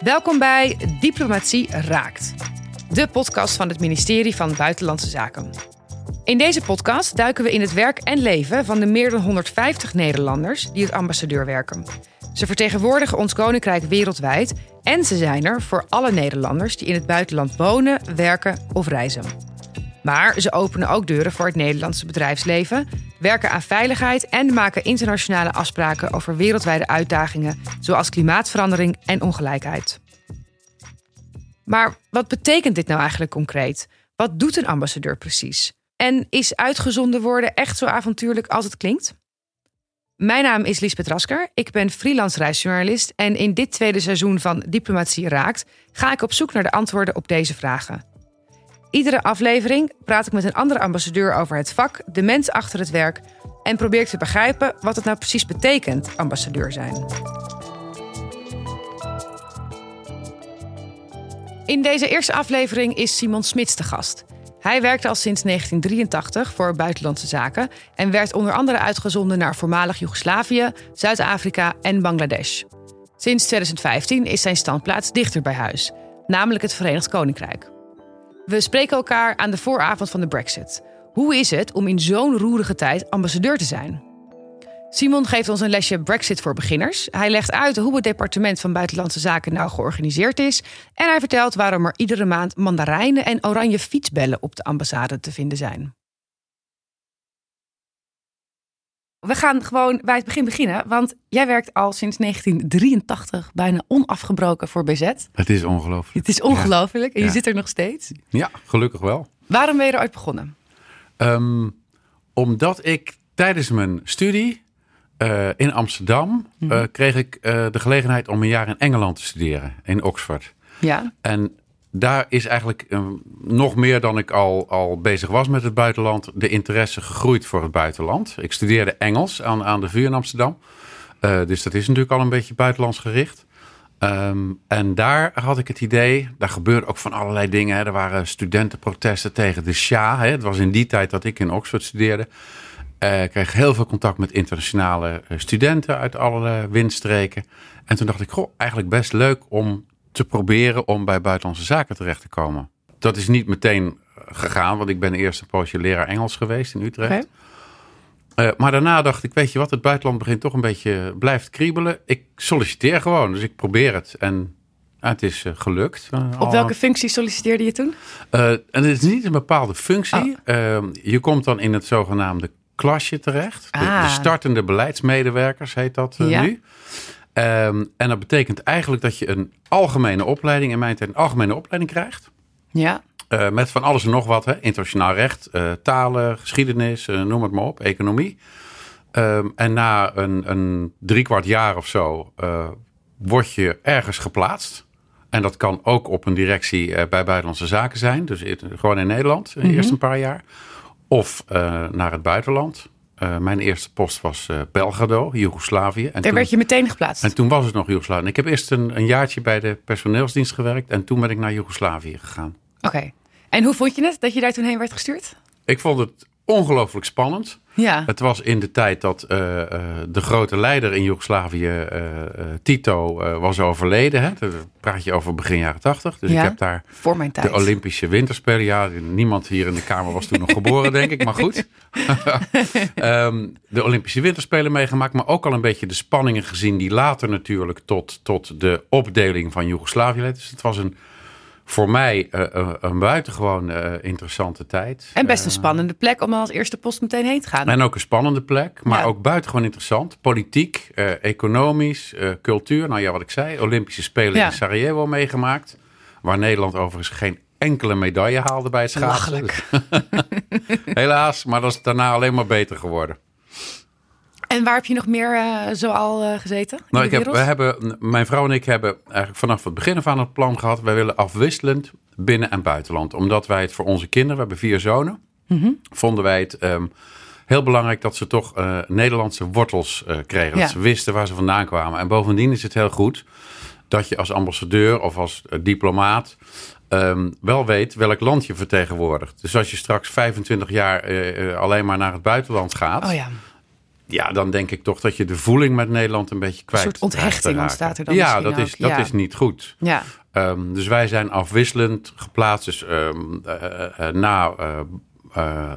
Welkom bij Diplomatie Raakt, de podcast van het ministerie van Buitenlandse Zaken. In deze podcast duiken we in het werk en leven van de meer dan 150 Nederlanders die als ambassadeur werken. Ze vertegenwoordigen ons koninkrijk wereldwijd en ze zijn er voor alle Nederlanders die in het buitenland wonen, werken of reizen. Maar ze openen ook deuren voor het Nederlandse bedrijfsleven, werken aan veiligheid en maken internationale afspraken over wereldwijde uitdagingen zoals klimaatverandering en ongelijkheid. Maar wat betekent dit nou eigenlijk concreet? Wat doet een ambassadeur precies? En is uitgezonden worden echt zo avontuurlijk als het klinkt? Mijn naam is Liesbeth Rasker. Ik ben freelance reisjournalist en in dit tweede seizoen van Diplomatie Raakt ga ik op zoek naar de antwoorden op deze vragen. Iedere aflevering praat ik met een andere ambassadeur over het vak, de mens achter het werk en probeer ik te begrijpen wat het nou precies betekent ambassadeur zijn. In deze eerste aflevering is Simon Smits te gast. Hij werkt al sinds 1983 voor Buitenlandse Zaken en werd onder andere uitgezonden naar voormalig Joegoslavië, Zuid-Afrika en Bangladesh. Sinds 2015 is zijn standplaats dichter bij huis, namelijk het Verenigd Koninkrijk. We spreken elkaar aan de vooravond van de Brexit. Hoe is het om in zo'n roerige tijd ambassadeur te zijn? Simon geeft ons een lesje Brexit voor beginners. Hij legt uit hoe het departement van Buitenlandse Zaken nou georganiseerd is. En hij vertelt waarom er iedere maand mandarijnen en oranje fietsbellen op de ambassade te vinden zijn. We gaan gewoon bij het begin beginnen, want jij werkt al sinds 1983 bijna onafgebroken voor BZ. Het is ongelooflijk. Het is ongelooflijk en je zit er nog steeds. Ja, gelukkig wel. Waarom ben je er ooit begonnen? Ehm, omdat ik tijdens mijn studie eh, in Amsterdam eh, kreeg ik eh, de gelegenheid om een jaar in Engeland te studeren, in Oxford. Ja, En daar is eigenlijk eh, nog meer dan ik al, al bezig was met het buitenland, de interesse gegroeid voor het buitenland. Ik studeerde Engels aan, aan de VU in Amsterdam. Eh, dus dat is natuurlijk al een beetje buitenlands gericht. Ehm, en daar had ik het idee, daar gebeurde ook van allerlei dingen. Hè. Er waren studentenprotesten tegen de Shah. Hè. Het was in die tijd dat ik in Oxford studeerde. Eh, ik kreeg heel veel contact met internationale eh, studenten uit alle windstreken. En toen dacht ik, goh, eigenlijk best leuk om te proberen om bij buitenlandse zaken terecht te komen. Dat is niet meteen gegaan, want ik ben eerst een poosje leraar Engels geweest in Utrecht. Eh, maar daarna dacht ik, weet je wat, het buitenland begint toch een beetje, blijft kriebelen. Ik solliciteer gewoon, dus ik probeer het. En ja, het is eh, gelukt. Eh, Op al- welke functie solliciteerde je toen? eh, en het is niet een bepaalde functie. Oh. Eh, je komt dan in het zogenaamde klasje terecht. De, Ah. de startende beleidsmedewerkers heet dat Ja. nu. Ehm, en dat betekent eigenlijk dat je een algemene opleiding, in mijn tijd een algemene opleiding krijgt. Ja, Eh, met van alles en nog wat. Hè? Internationaal recht, eh, talen, geschiedenis, eh, noem het maar op, economie. Ehm, en na een, een driekwart jaar of zo word je ergens geplaatst. En dat kan ook op een directie bij Buitenlandse Zaken zijn. Dus gewoon in Nederland, eh, eerst een paar jaar. Of naar het buitenland. Eh, mijn eerste post was eh, Belgrado, Joegoslavië. En daar toen- werd je meteen geplaatst. en toen was het nog Joegoslavië. En Ik heb eerst een, een jaartje bij de personeelsdienst gewerkt. En toen ben ik naar Joegoslavië gegaan. Oké. En hoe vond je het dat je daar toen heen werd gestuurd? Ik vond het ongelooflijk spannend. Ja. Het was in de tijd dat eh, eh, de grote leider in Joegoslavië, eh, Tito, was overleden. Hè? Praat je over begin jaren tachtig. Dus Ja, ik heb daar Voor mijn tijd. de Olympische Winterspelen. Ja, niemand hier in de Kamer was toen nog geboren, denk ik. Maar goed. Ehm, de Olympische Winterspelen meegemaakt. Maar ook al een beetje de spanningen gezien. die later natuurlijk tot, tot de opdeling van Joegoslavië leidden. Dus het was een, voor mij eh, een, een buitengewoon eh, interessante tijd. En best een Eh, spannende plek om als eerste post meteen heen te gaan. en ook een spannende plek, maar Ja. ook buitengewoon interessant. Politiek, eh, economisch, eh, cultuur. Nou ja, wat ik zei, Olympische Spelen Ja. in Sarajevo meegemaakt. Waar Nederland overigens geen enkele medaille haalde bij het schaatsen. Helaas, maar dat is daarna alleen maar beter geworden. En waar heb je nog meer eh, zo al eh, gezeten? Nou, ik heb, we hebben, mijn vrouw en ik hebben eigenlijk vanaf het begin af aan het plan gehad. Wij willen afwisselend binnen- en buitenland. Omdat wij het voor onze kinderen, we hebben vier zonen, Mhm. vonden wij het ehm, heel belangrijk dat ze toch eh, Nederlandse wortels kregen. Ja. Dat ze wisten waar ze vandaan kwamen. En bovendien is het heel goed dat je als ambassadeur of als diplomaat ehm, wel weet welk land je vertegenwoordigt. Dus als je straks 25 jaar alleen maar naar het buitenland gaat, Oh ja. Ja, dan denk ik toch dat je de voeling met Nederland een beetje kwijt Een soort onthechting ontstaat er dan Ja, dat, is, ook, dat ja. is niet goed. Ja. Ehm, dus wij zijn afwisselend geplaatst. Dus ehm, eh, eh, na eh, eh,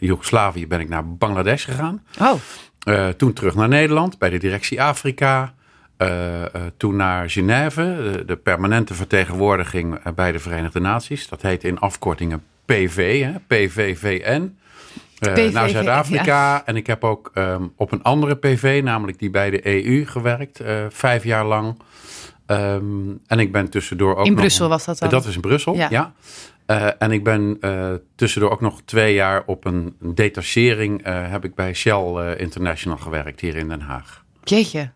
Joegoslavië ben ik naar Bangladesh gegaan. Oh, toen terug naar Nederland bij de directie Afrika. Toen naar Genève, de, de permanente vertegenwoordiging bij de Verenigde Naties. Dat heet in afkortingen PV, hè, PVVN. PVV, naar Zuid-Afrika. En ik heb ook ehm, op een andere PV, namelijk die bij de EU, gewerkt. eh, vijf jaar lang. Ehm, en ik ben tussendoor ook in nog- Brussel was dat dan? dat is in Brussel, Ja. ja. Eh, en ik ben tussendoor ook nog twee jaar op een detachering. heb ik bij Shell International gewerkt hier in Den Haag. Jeetje,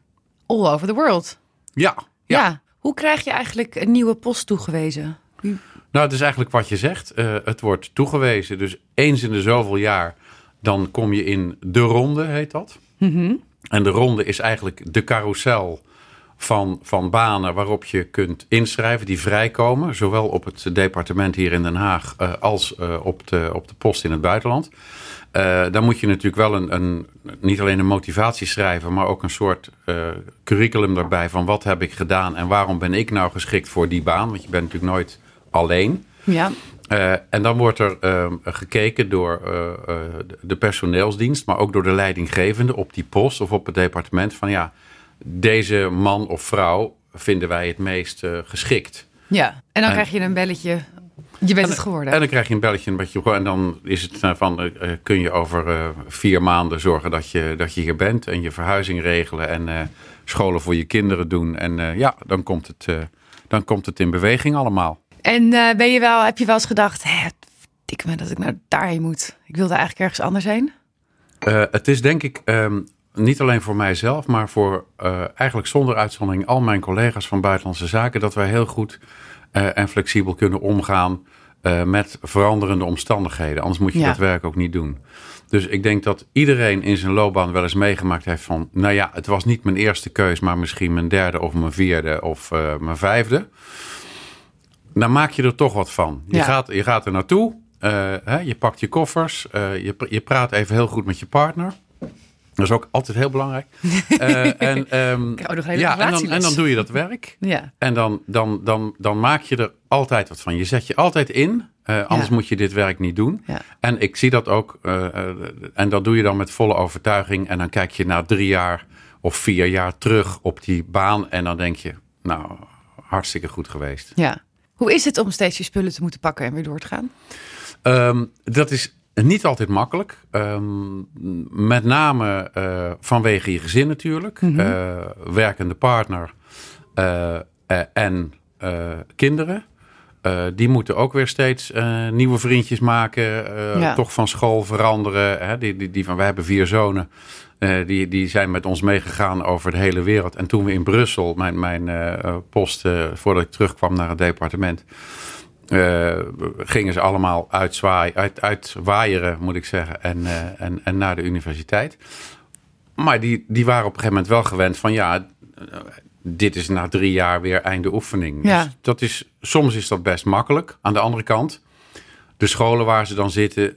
all over the world. Ja, Ja. ja. Hoe krijg je eigenlijk een nieuwe post toegewezen? Nou het is eigenlijk wat je zegt. Eh, het wordt toegewezen. Dus eens in de zoveel jaar, dan kom je in de ronde, heet dat. En de ronde is eigenlijk de carousel van, van banen waarop je kunt inschrijven, die vrijkomen. Zowel op het departement hier in Den Haag eh, als eh, op, de, op de post in het buitenland. Dan moet je natuurlijk wel een, een, niet alleen een motivatie schrijven, maar ook een soort curriculum daarbij van wat heb ik gedaan en waarom ben ik nou geschikt voor die baan. Want je bent natuurlijk nooit alleen. Ja. Eh, en dan wordt er ehm, gekeken door eh, eh, de personeelsdienst, maar ook door de leidinggevende op die post of op het departement van ja, deze man of vrouw vinden wij het meest geschikt. ja. En dan En- krijg je een belletje. Je bent het geworden. En dan krijg je een belletje, beetje, en dan is het van, kun je over vier maanden zorgen dat je, dat je hier bent en je verhuizing regelen en scholen voor je kinderen doen. En ja, dan komt, het, dan komt het in beweging allemaal. En eh, ben je wel, heb je wel eens gedacht, hè, dik me dat ik nou daarheen moet. Ik wilde eigenlijk ergens anders heen. Eh, het is denk ik ehm, niet alleen voor mijzelf, maar voor eh, eigenlijk zonder uitzondering al mijn collega's van Buitenlandse Zaken, dat wij heel goed en flexibel kunnen omgaan met veranderende omstandigheden. Anders moet je Ja. dat werk ook niet doen. Dus ik denk dat iedereen in zijn loopbaan wel eens meegemaakt heeft van, nou ja, het was niet mijn eerste keus, maar misschien mijn derde of mijn vierde of mijn vijfde. Dan maak je er toch wat van. Je, Ja. gaat, je gaat er naartoe, eh, hè, je pakt je koffers, eh, je, je praat even heel goed met je partner. Dat is ook altijd heel belangrijk. Eh, en, hele ja, en, dan, en dan doe je dat werk. Ja. En dan, dan, dan, dan maak je er altijd wat van. Je zet je altijd in. anders Ja. moet je dit werk niet doen. Ja. En ik zie dat ook. en dat doe je dan met volle overtuiging. En dan kijk je na drie jaar of vier jaar terug op die baan. En dan denk je, nou, hartstikke goed geweest. ja. Hoe is het om steeds je spullen te moeten pakken en weer door te gaan? Ehm, dat is niet altijd makkelijk. Ehm, met name eh, vanwege je gezin natuurlijk. Eh, werkende partner eh, en kinderen. Die moeten ook weer steeds nieuwe vriendjes maken. Ja. Toch van school veranderen. Hè? Die, die, die van, wij hebben vier zonen. Eh, die, die zijn met ons meegegaan over de hele wereld. En toen we in Brussel, mijn, mijn eh, post, eh, voordat ik terugkwam naar het departement, gingen ze allemaal uitzwaaien, uit, uitwaaieren, moet ik zeggen, en, en, en naar de universiteit. Maar die, die waren op een gegeven moment wel gewend van ja, dit is na drie jaar weer einde oefening. Ja. Dus dat is, soms is dat best makkelijk. Aan de andere kant, de scholen waar ze dan zitten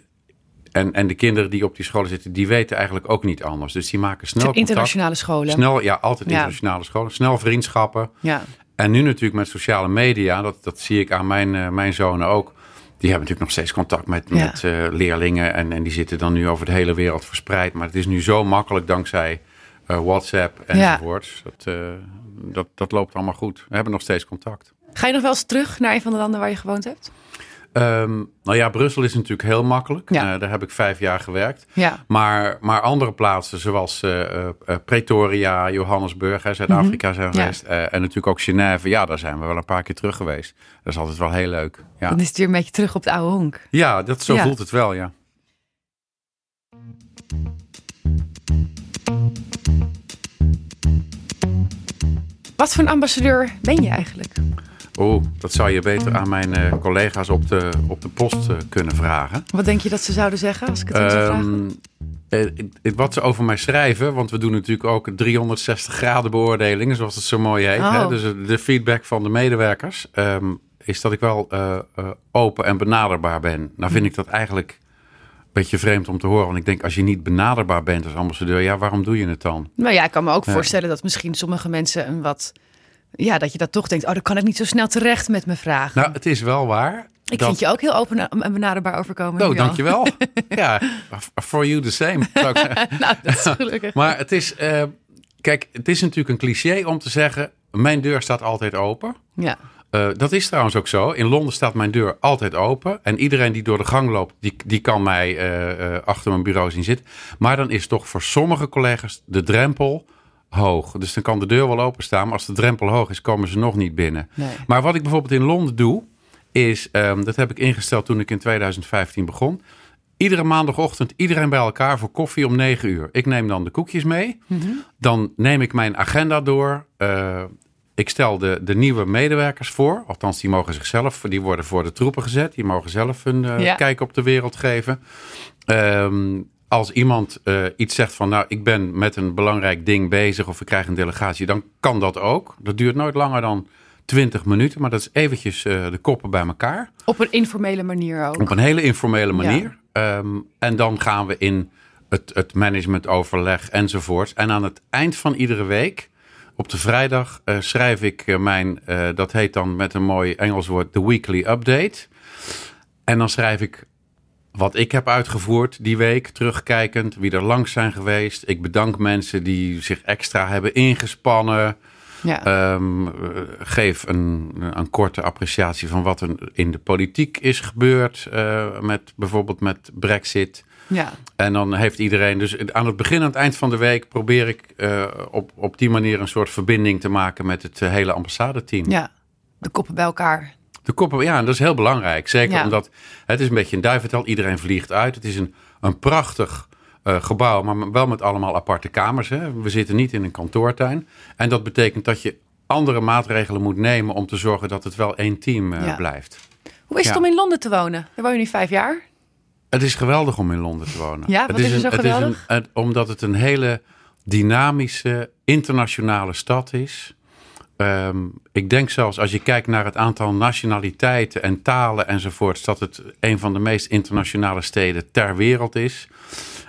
en, en de kinderen die op die scholen zitten, die weten eigenlijk ook niet anders. Dus die maken snel contact. Internationale scholen. Snel, ja, altijd Ja. internationale scholen. Snel vriendschappen. Ja. En nu natuurlijk met sociale media, dat, dat zie ik aan mijn, eh, mijn zonen ook. Die hebben natuurlijk nog steeds contact met, Ja. met eh, leerlingen. En, en die zitten dan nu over de hele wereld verspreid. Maar het is nu zo makkelijk dankzij eh, WhatsApp enzovoorts. Dat, eh, dat, dat loopt allemaal goed. We hebben nog steeds contact. Ga je nog wel eens terug naar een van de landen waar je gewoond hebt? Ehm, nou ja, Brussel is natuurlijk heel makkelijk. Ja. Eh, daar heb ik vijf jaar gewerkt. Ja. Maar, maar andere plaatsen zoals eh, eh, Pretoria, Johannesburg, Zuid-Afrika zijn Mhm. Ja. geweest. en natuurlijk ook Genève. Ja, daar zijn we wel een paar keer terug geweest. Dat is altijd wel heel leuk. Ja, Dan is het weer een beetje terug op de oude honk. ja dat, zo voelt het wel, ja. Wat voor een ambassadeur ben je eigenlijk? Oeh, dat zou je beter aan mijn eh, collega's op de, op de post eh, kunnen vragen. Wat denk je dat ze zouden zeggen als ik het hem zou vragen? Eh, wat ze over mij schrijven, want we doen natuurlijk ook 360 graden beoordelingen, zoals het zo mooi heet. Oh. Hè? Dus eh, de feedback van de medewerkers ehm, is dat ik wel eh, eh, open en benaderbaar ben. Nou vind ik dat eigenlijk beetje vreemd om te horen. Want ik denk, als je niet benaderbaar bent als ambassadeur, ja, waarom doe je het dan? Nou ja, ik kan me ook Ja. voorstellen dat misschien sommige mensen een wat. Ja, dat je dat toch denkt, oh, dan kan ik niet zo snel terecht met mijn vraag. Nou, het is wel waar. ik dat- vind je ook heel open en benaderbaar overkomen. Oh, dankjewel. ja, for you the same. nou, dat is gelukkig. Maar het is, eh, kijk, het is natuurlijk een cliché om te zeggen, mijn deur staat altijd open. Ja. Eh, dat is trouwens ook zo. In Londen staat mijn deur altijd open. En iedereen die door de gang loopt, die, die kan mij eh, achter mijn bureau zien zitten. Maar dan is toch voor sommige collega's de drempel hoog. Dus dan kan de deur wel openstaan. Maar als de drempel hoog is, komen ze nog niet binnen. Nee. Maar wat ik bijvoorbeeld in Londen doe, is, ehm, dat heb ik ingesteld toen ik in 2015 begon. Iedere maandagochtend iedereen bij elkaar voor koffie om 9 uur. Ik neem dan de koekjes mee. Dan neem ik mijn agenda door. Eh, ik stel de, de nieuwe medewerkers voor. Althans, die mogen zichzelf, die worden voor de troepen gezet. Die mogen zelf hun eh, Ja. kijk op de wereld geven. Ehm, als iemand eh, iets zegt van, nou, ik ben met een belangrijk ding bezig of ik krijg een delegatie, dan kan dat ook. Dat duurt nooit langer dan 20 minuten, maar dat is eventjes eh, de koppen bij elkaar. Op een informele manier ook. Op een hele informele manier. Ehm, en dan gaan we in het, het managementoverleg enzovoorts. En aan het eind van iedere week, op de vrijdag, eh, schrijf ik mijn, dat heet dan met een mooi Engels woord, de weekly update. En dan schrijf ik wat ik heb uitgevoerd die week, terugkijkend, wie er langs zijn geweest. Ik bedank mensen die zich extra hebben ingespannen. Ja. Ehm, eh, geef een, een korte appreciatie van wat er in de politiek is gebeurd. eh, met, bijvoorbeeld met Brexit. ja. En dan heeft iedereen. Dus aan het begin en aan het eind van de week probeer ik eh, op, op die manier een soort verbinding te maken met het hele ambassadeteam. ja. De koppen bij elkaar. De koppen, ja, en dat is heel belangrijk. Zeker Ja. omdat het is een beetje een duivental. Iedereen vliegt uit. Het is een, een prachtig eh, gebouw, maar wel met allemaal aparte kamers. Hè. We zitten niet in een kantoortuin. En dat betekent dat je andere maatregelen moet nemen om te zorgen dat het wel één team eh, Ja. blijft. Hoe is het Ja. om in Londen te wonen? Daar woon je nu vijf jaar. Het is geweldig om in Londen te wonen. Ja, het wat is er een, zo het is een- geweldig? het- omdat het een hele dynamische, internationale stad is. Ehm, ik denk zelfs als je kijkt naar het aantal nationaliteiten en talen enzovoorts, dat het een van de meest internationale steden ter wereld is.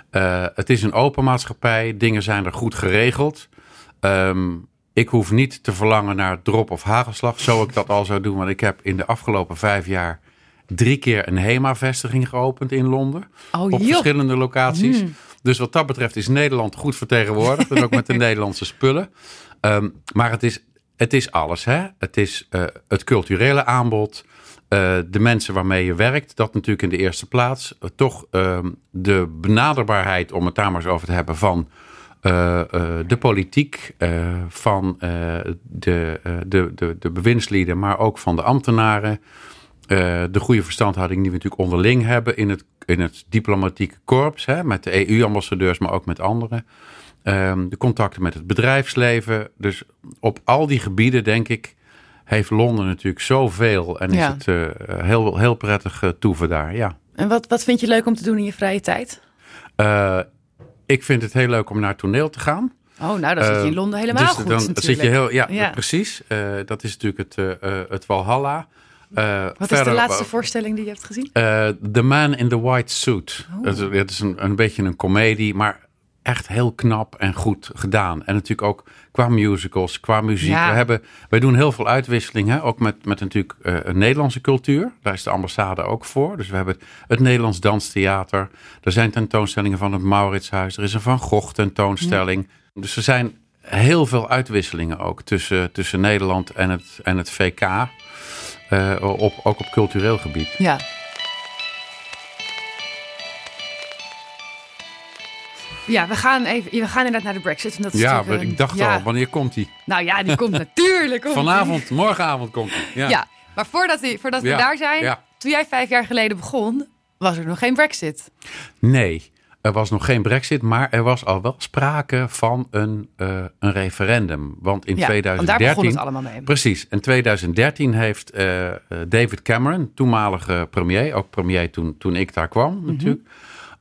Eh, het is een open maatschappij, dingen zijn er goed geregeld. Ehm, ik hoef niet te verlangen naar drop of hagelslag, zo ik dat al zou doen. Want ik heb in de afgelopen vijf jaar drie keer een HEMA-vestiging geopend in Londen. Oh, op verschillende locaties. Dus wat dat betreft is Nederland goed vertegenwoordigd. en ook met de Nederlandse spullen. Ehm, maar het is, het is alles. Hè? Het is eh, het culturele aanbod. eh, de mensen waarmee je werkt. Dat natuurlijk in de eerste plaats. Eh, toch ehm, de benaderbaarheid, om het daar maar eens over te hebben, van de politiek, van de, de, de, de bewindslieden, maar ook van de ambtenaren. De goede verstandhouding die we natuurlijk onderling hebben in het, in het diplomatieke korps, hè, met de EU-ambassadeurs, maar ook met anderen. Ehm, de contacten met het bedrijfsleven. Dus op al die gebieden, denk ik, heeft Londen natuurlijk zoveel. En is het eh, heel, heel prettig eh, toeven daar, ja. En wat, wat vind je leuk om te doen in je vrije tijd? Eh, ik vind het heel leuk om naar toneel te gaan. Oh, nou, dan zit je in Londen helemaal dus goed dan natuurlijk. zit je heel, ja, Ja. precies. Dat is natuurlijk het, het Valhalla. Eh, Wat is de laatste voorstelling die je hebt gezien? eh, The Man in the White Suit. Oh. Dat is, het is een, een beetje een komedie, maar echt heel knap en goed gedaan. En natuurlijk ook qua musicals, qua muziek. Ja. We hebben, wij doen heel veel uitwisseling, hè? ook met, met natuurlijk eh, een Nederlandse cultuur. Daar is de ambassade ook voor. Dus we hebben het Nederlands Danstheater. Er zijn tentoonstellingen van het Mauritshuis. Er is een Van Gogh tentoonstelling. Dus er zijn heel veel uitwisselingen ook tussen, tussen Nederland en het, en het VK. eh, op, ook op cultureel gebied. Ja. Ja, we gaan, even, we gaan inderdaad naar de Brexit. En dat is Ja, maar een- ik dacht ja. al, wanneer komt die? Nou ja, die komt natuurlijk. komt die. Vanavond, morgenavond komt die. Ja. Ja, maar voordat, die, voordat we Ja, daar zijn, toen jij vijf jaar geleden begon, was er nog geen Brexit. Nee, er was nog geen brexit, maar er was al wel sprake van een, eh, een referendum. Want in Ja, want daar 2013... begon het allemaal mee. Precies, in 2013 heeft eh, eh, David Cameron, toenmalige premier, ook premier toen, toen ik daar kwam Mhm. natuurlijk,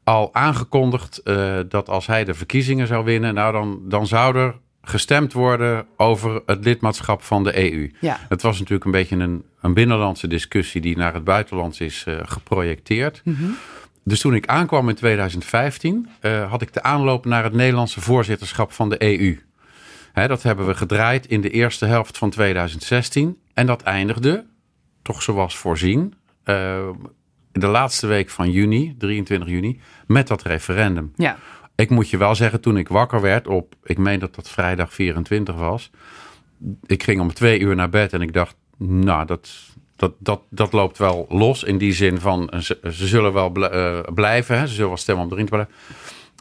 al aangekondigd eh, dat als hij de verkiezingen zou winnen, nou dan, dan zou er gestemd worden over het lidmaatschap van de EU. Ja. Het was natuurlijk een beetje een, een binnenlandse discussie die naar het buitenland is eh, geprojecteerd. Mhm. dus toen ik aankwam in 2015, uh, had ik de aanloop naar het Nederlandse voorzitterschap van de EU. Hè, dat hebben we gedraaid in de eerste helft van 2016. En dat eindigde, toch zoals voorzien, uh, de laatste week van juni, 23 juni, met dat referendum. Ja. Ik moet je wel zeggen, toen ik wakker werd op, ik meen dat dat vrijdag 24 was. Ik ging om twee uur naar bed en ik dacht, nou, dat, dat, dat, dat loopt wel los. In die zin van, ze, ze zullen wel uh, blijven, hè, ze zullen wel stemmen om erin te blijven.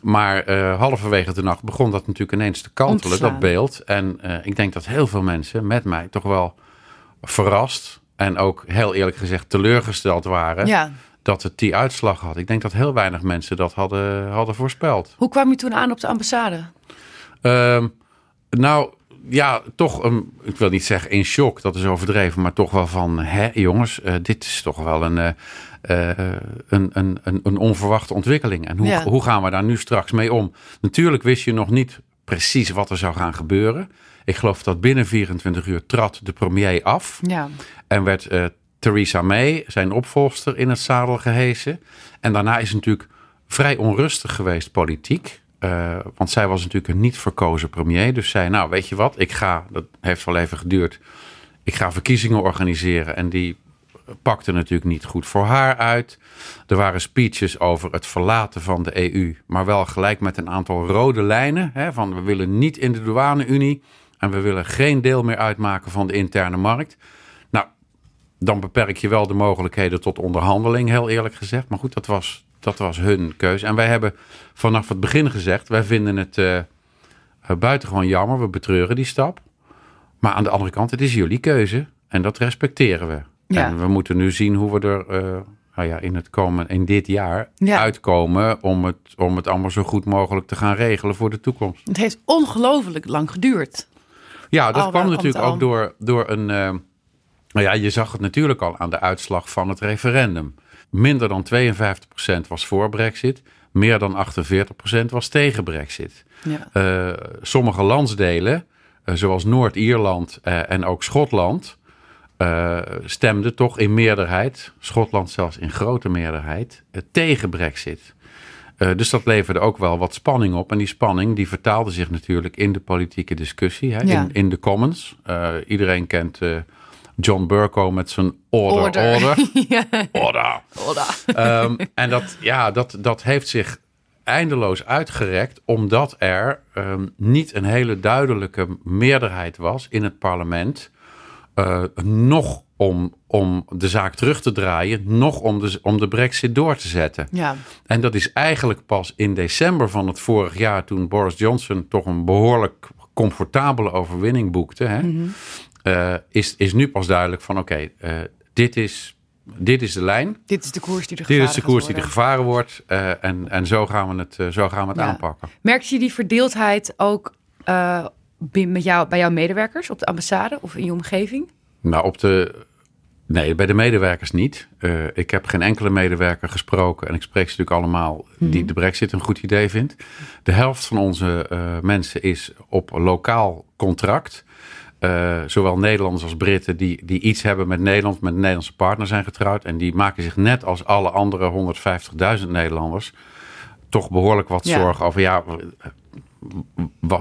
Maar uh, halverwege de nacht begon dat natuurlijk ineens te kantelen, dat beeld. En uh, ik denk dat heel veel mensen met mij toch wel verrast en ook heel eerlijk gezegd teleurgesteld waren. Ja dat het die uitslag had. Ik denk dat heel weinig mensen dat hadden, hadden voorspeld. Hoe kwam je toen aan op de ambassade? Uh, nou, ja, toch, een, ik wil niet zeggen in shock, dat is overdreven, maar toch wel van, hè jongens, uh, dit is toch wel een, uh, een, een, een, een, onverwachte ontwikkeling. En hoe, ja. hoe gaan we daar nu straks mee om? Natuurlijk wist je nog niet precies wat er zou gaan gebeuren. Ik geloof dat binnen 24 uur trad de premier af. Ja. En werd Theresa May, zijn opvolster, in het zadel gehesen. En daarna is het natuurlijk vrij onrustig geweest politiek. Uh, want zij was natuurlijk een niet verkozen premier. Dus zei, nou weet je wat, ik ga, dat heeft wel even geduurd. Ik ga verkiezingen organiseren. En die pakte natuurlijk niet goed voor haar uit. Er waren speeches over het verlaten van de EU. Maar wel gelijk met een aantal rode lijnen. Hè, van we willen niet in de douane-unie. En we willen geen deel meer uitmaken van de interne markt dan beperk je wel de mogelijkheden tot onderhandeling, heel eerlijk gezegd. Maar goed, dat was, dat was hun keuze. En wij hebben vanaf het begin gezegd: wij vinden het uh, buitengewoon jammer, we betreuren die stap. Maar aan de andere kant, het is jullie keuze en dat respecteren we. Ja. En we moeten nu zien hoe we er uh, nou ja, in, het komen, in dit jaar ja. uitkomen om het, om het allemaal zo goed mogelijk te gaan regelen voor de toekomst. Het heeft ongelooflijk lang geduurd. Ja, dat kwam natuurlijk ook door, door een. Uh, nou ja, je zag het natuurlijk al aan de uitslag van het referendum. Minder dan 52% was voor Brexit. Meer dan 48% was tegen Brexit. Ja. Uh, sommige landsdelen, uh, zoals Noord-Ierland en ook Schotland, stemden toch in meerderheid, Schotland zelfs in grote meerderheid, tegen Brexit. Dus dat leverde ook wel wat spanning op. En die spanning die vertaalde zich natuurlijk in de politieke discussie, hè, Ja. in, in de Commons. iedereen kent John Burko met zijn order, order. Order. ja. order. Order. Um, en dat, ja, dat, dat heeft zich eindeloos uitgerekt, omdat er um, niet een hele duidelijke meerderheid was in het parlement. Uh, nog om, om de zaak terug te draaien, nog om de, om de brexit door te zetten. Ja. En dat is eigenlijk pas in december van het vorig jaar, toen Boris Johnson toch een behoorlijk comfortabele overwinning boekte. Hè, Mhm. uh, is, is nu pas duidelijk van oké, okay, uh, dit, is, dit is de lijn. Dit is de koers die er Dit gevaren is de koers die er gevaren wordt. Uh, en, en zo gaan we het, zo gaan we het Ja. aanpakken. Merkte je die verdeeldheid ook uh, met jou, bij jouw medewerkers op de ambassade of in je omgeving? Nou, op de. Nee, bij de medewerkers niet. Uh, ik heb geen enkele medewerker gesproken. En ik spreek ze natuurlijk allemaal Mhm. die de brexit een goed idee vindt. De helft van onze uh, mensen is op lokaal contract. Uh, zowel Nederlanders als Britten die, die iets hebben met Nederland, met een Nederlandse partner zijn getrouwd. En die maken zich net als alle andere 150.000 Nederlanders toch behoorlijk wat Ja. zorgen over ja,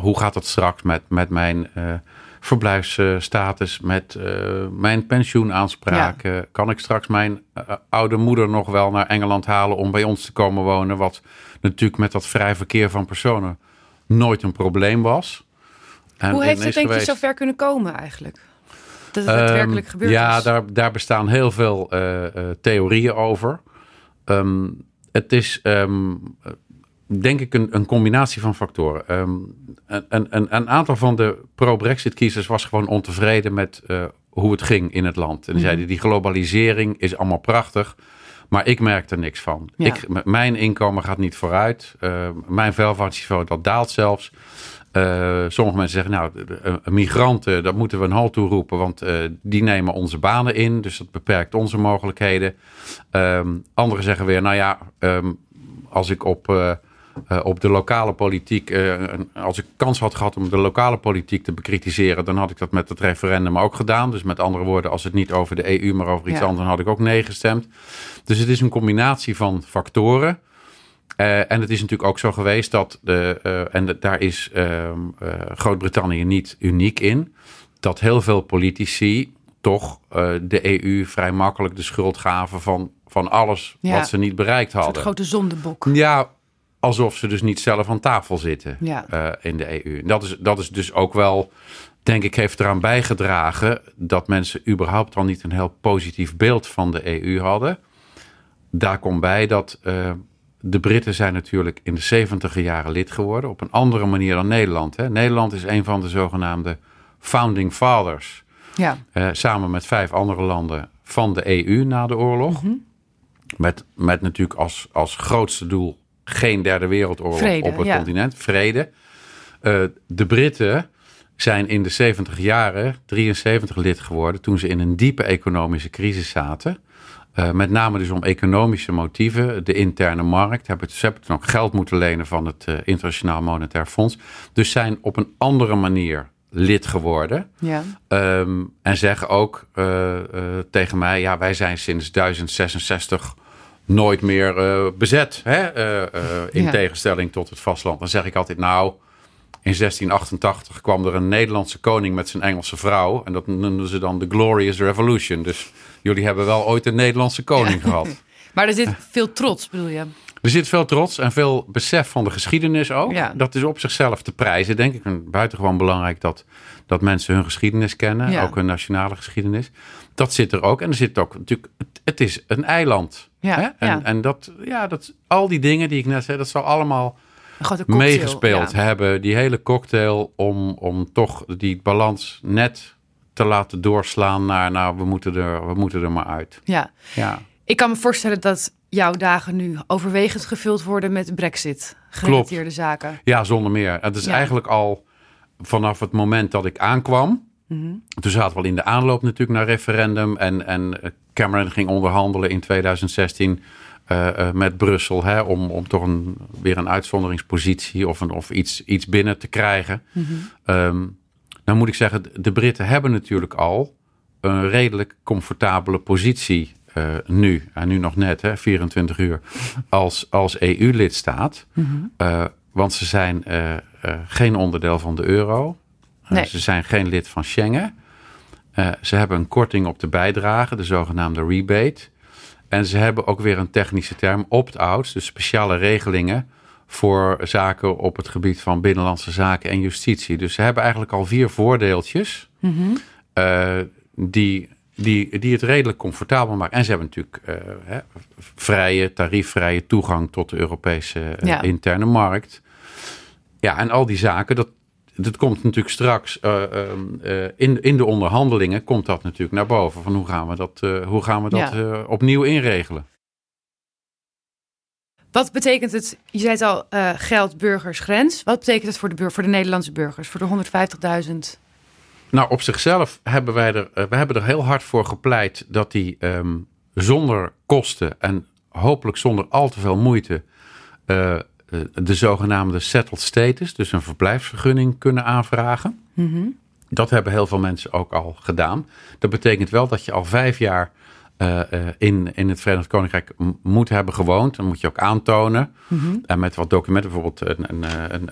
hoe gaat het straks met, met mijn uh, verblijfsstatus, met uh, mijn pensioenaanspraken? Kan ik straks mijn oude moeder nog wel naar Engeland halen om bij ons te komen wonen? Wat natuurlijk met dat vrij verkeer van personen nooit een probleem was. En Hoe heeft het denk je geweest- zover kunnen komen eigenlijk? Dat het daadwerkelijk Ehm, gebeurd ja, is? daar, daar bestaan heel veel eh, eh, theorieën over. Ehm, het is, ehm, denk ik, een, een combinatie van factoren. Ehm, een, een, een aantal van de pro-Brexit-kiezers was gewoon ontevreden met eh, hoe het ging in het land. En die Mhm. zeiden, die globalisering is allemaal prachtig. Maar ik merk er niks van. Ja. Ik, mijn inkomen gaat niet vooruit. Uh, mijn welvaartsniveau dat daalt zelfs. Uh, sommige mensen zeggen, nou, uh, migranten, dat moeten we een halt toeroepen, want uh, die nemen onze banen in, dus dat beperkt onze mogelijkheden. Um, anderen zeggen weer, nou ja, um, als ik op, uh, eh, op de lokale politiek. eh, als ik kans had gehad om de lokale politiek te bekritiseren, dan had ik dat met het referendum ook gedaan. Dus met andere woorden, als het niet over de EU, maar over iets Ja. anders, dan had ik ook nee gestemd. Dus het is een combinatie van factoren. Eh, en het is natuurlijk ook zo geweest dat, de, en de- daar is ehm, eh, Groot-Brittannië niet uniek in, dat heel veel politici toch de EU vrij makkelijk de schuld gaven van, van alles Ja. wat ze niet bereikt hadden. grote zondebok. Ja, alsof ze dus niet zelf aan tafel zitten Ja. eh, in de EU. Dat is, dat is dus ook wel, denk ik, heeft eraan bijgedragen dat mensen überhaupt al niet een heel positief beeld van de EU hadden. Daar komt bij dat eh, de Britten zijn natuurlijk in de 70 jaren lid geworden op een andere manier dan Nederland. Hè. Nederland is een van de zogenaamde founding fathers. Ja. Eh, samen met vijf andere landen van de EU na de oorlog. met, met natuurlijk als, als grootste doel geen derde wereldoorlog Vrede, op het ja. continent. Vrede. Eh, de Britten zijn in de 70 jaren 73 lid geworden toen ze in een diepe economische crisis zaten. Eh, met name dus om economische motieven, de interne markt. Hebben, ze hebben toen ook geld moeten lenen van het eh, Internationaal Monetair Fonds. Dus zijn op een andere manier lid geworden. Ja. Ehm, en zeggen ook tegen mij: ja, wij zijn sinds 1066 nooit meer eh, bezet. Hè? eh, eh, in Ja. tegenstelling tot het vasteland. Dan zeg ik altijd: nou. In 1688 kwam er een Nederlandse koning met zijn Engelse vrouw. En dat noemden ze dan de Glorious Revolution. Dus jullie hebben wel ooit een Nederlandse koning gehad. Maar er zit veel trots, bedoel je? Er zit veel trots en veel besef van de geschiedenis ook. Ja. Dat is op zichzelf te prijzen, denk ik. En buitengewoon belangrijk dat, dat mensen hun geschiedenis kennen. Ja. Ook hun nationale geschiedenis. Dat zit er ook. En er zit ook natuurlijk... Het, is een eiland. Ja, hè? En, en dat, ja, dat, al die dingen die ik net zei... dat zal allemaal cocktail. meegespeeld hebben. Die hele cocktail om, om toch die balans net te laten doorslaan naar... nou, we moeten er, we moeten er maar uit. ja. Ja. Ik kan me voorstellen dat jouw dagen nu overwegend gevuld worden met Brexit gerelateerde zaken. Ja, zonder meer. Het is Ja. eigenlijk al vanaf het moment dat ik aankwam. Mhm. Toen zaten we al in de aanloop natuurlijk naar referendum. En, en eh, Cameron ging onderhandelen in 2016 eh, eh, met Brussel. Hè, om, om toch een, weer een uitzonderingspositie of, een, of iets, iets binnen te krijgen. Ehm, nou moet ik zeggen, de Britten hebben natuurlijk al een redelijk comfortabele positie eh, nu. En nu nog net, hè, 24 uur, als, als EU-lidstaat. Eh, want ze zijn eh, geen onderdeel van de euro. Nee. ze zijn geen lid van Schengen. Ze hebben een korting op de bijdrage, de zogenaamde rebate. En ze hebben ook weer een technische term, opt-outs, dus speciale regelingen voor zaken op het gebied van binnenlandse zaken en justitie. Dus ze hebben eigenlijk al vier voordeeltjes eh, die, die, die het redelijk comfortabel maken. En ze hebben natuurlijk eh, hè, vrije, tariefvrije toegang tot de Europese eh, Ja. interne markt. Ja, en al die zaken, dat, dat komt natuurlijk straks eh, ehm, eh, in, in de onderhandelingen, komt dat natuurlijk naar boven. Van hoe gaan we dat, hoe gaan we dat Ja. opnieuw inregelen? Wat betekent het, je zei het al, geld, burgers, grens. Wat betekent het voor de, bur- voor de Nederlandse burgers, voor de 150.000? Nou, op zichzelf hebben wij er, eh, we hebben er heel hard voor gepleit dat die ehm, zonder kosten en hopelijk zonder al te veel moeite eh, eh, de zogenaamde settled status, dus een verblijfsvergunning, kunnen aanvragen. Dat hebben heel veel mensen ook al gedaan. Dat betekent wel dat je al vijf jaar eh, eh, in, in het Verenigd Koninkrijk moet hebben gewoond. Dan moet je ook aantonen. En met wat documenten, bijvoorbeeld een, een,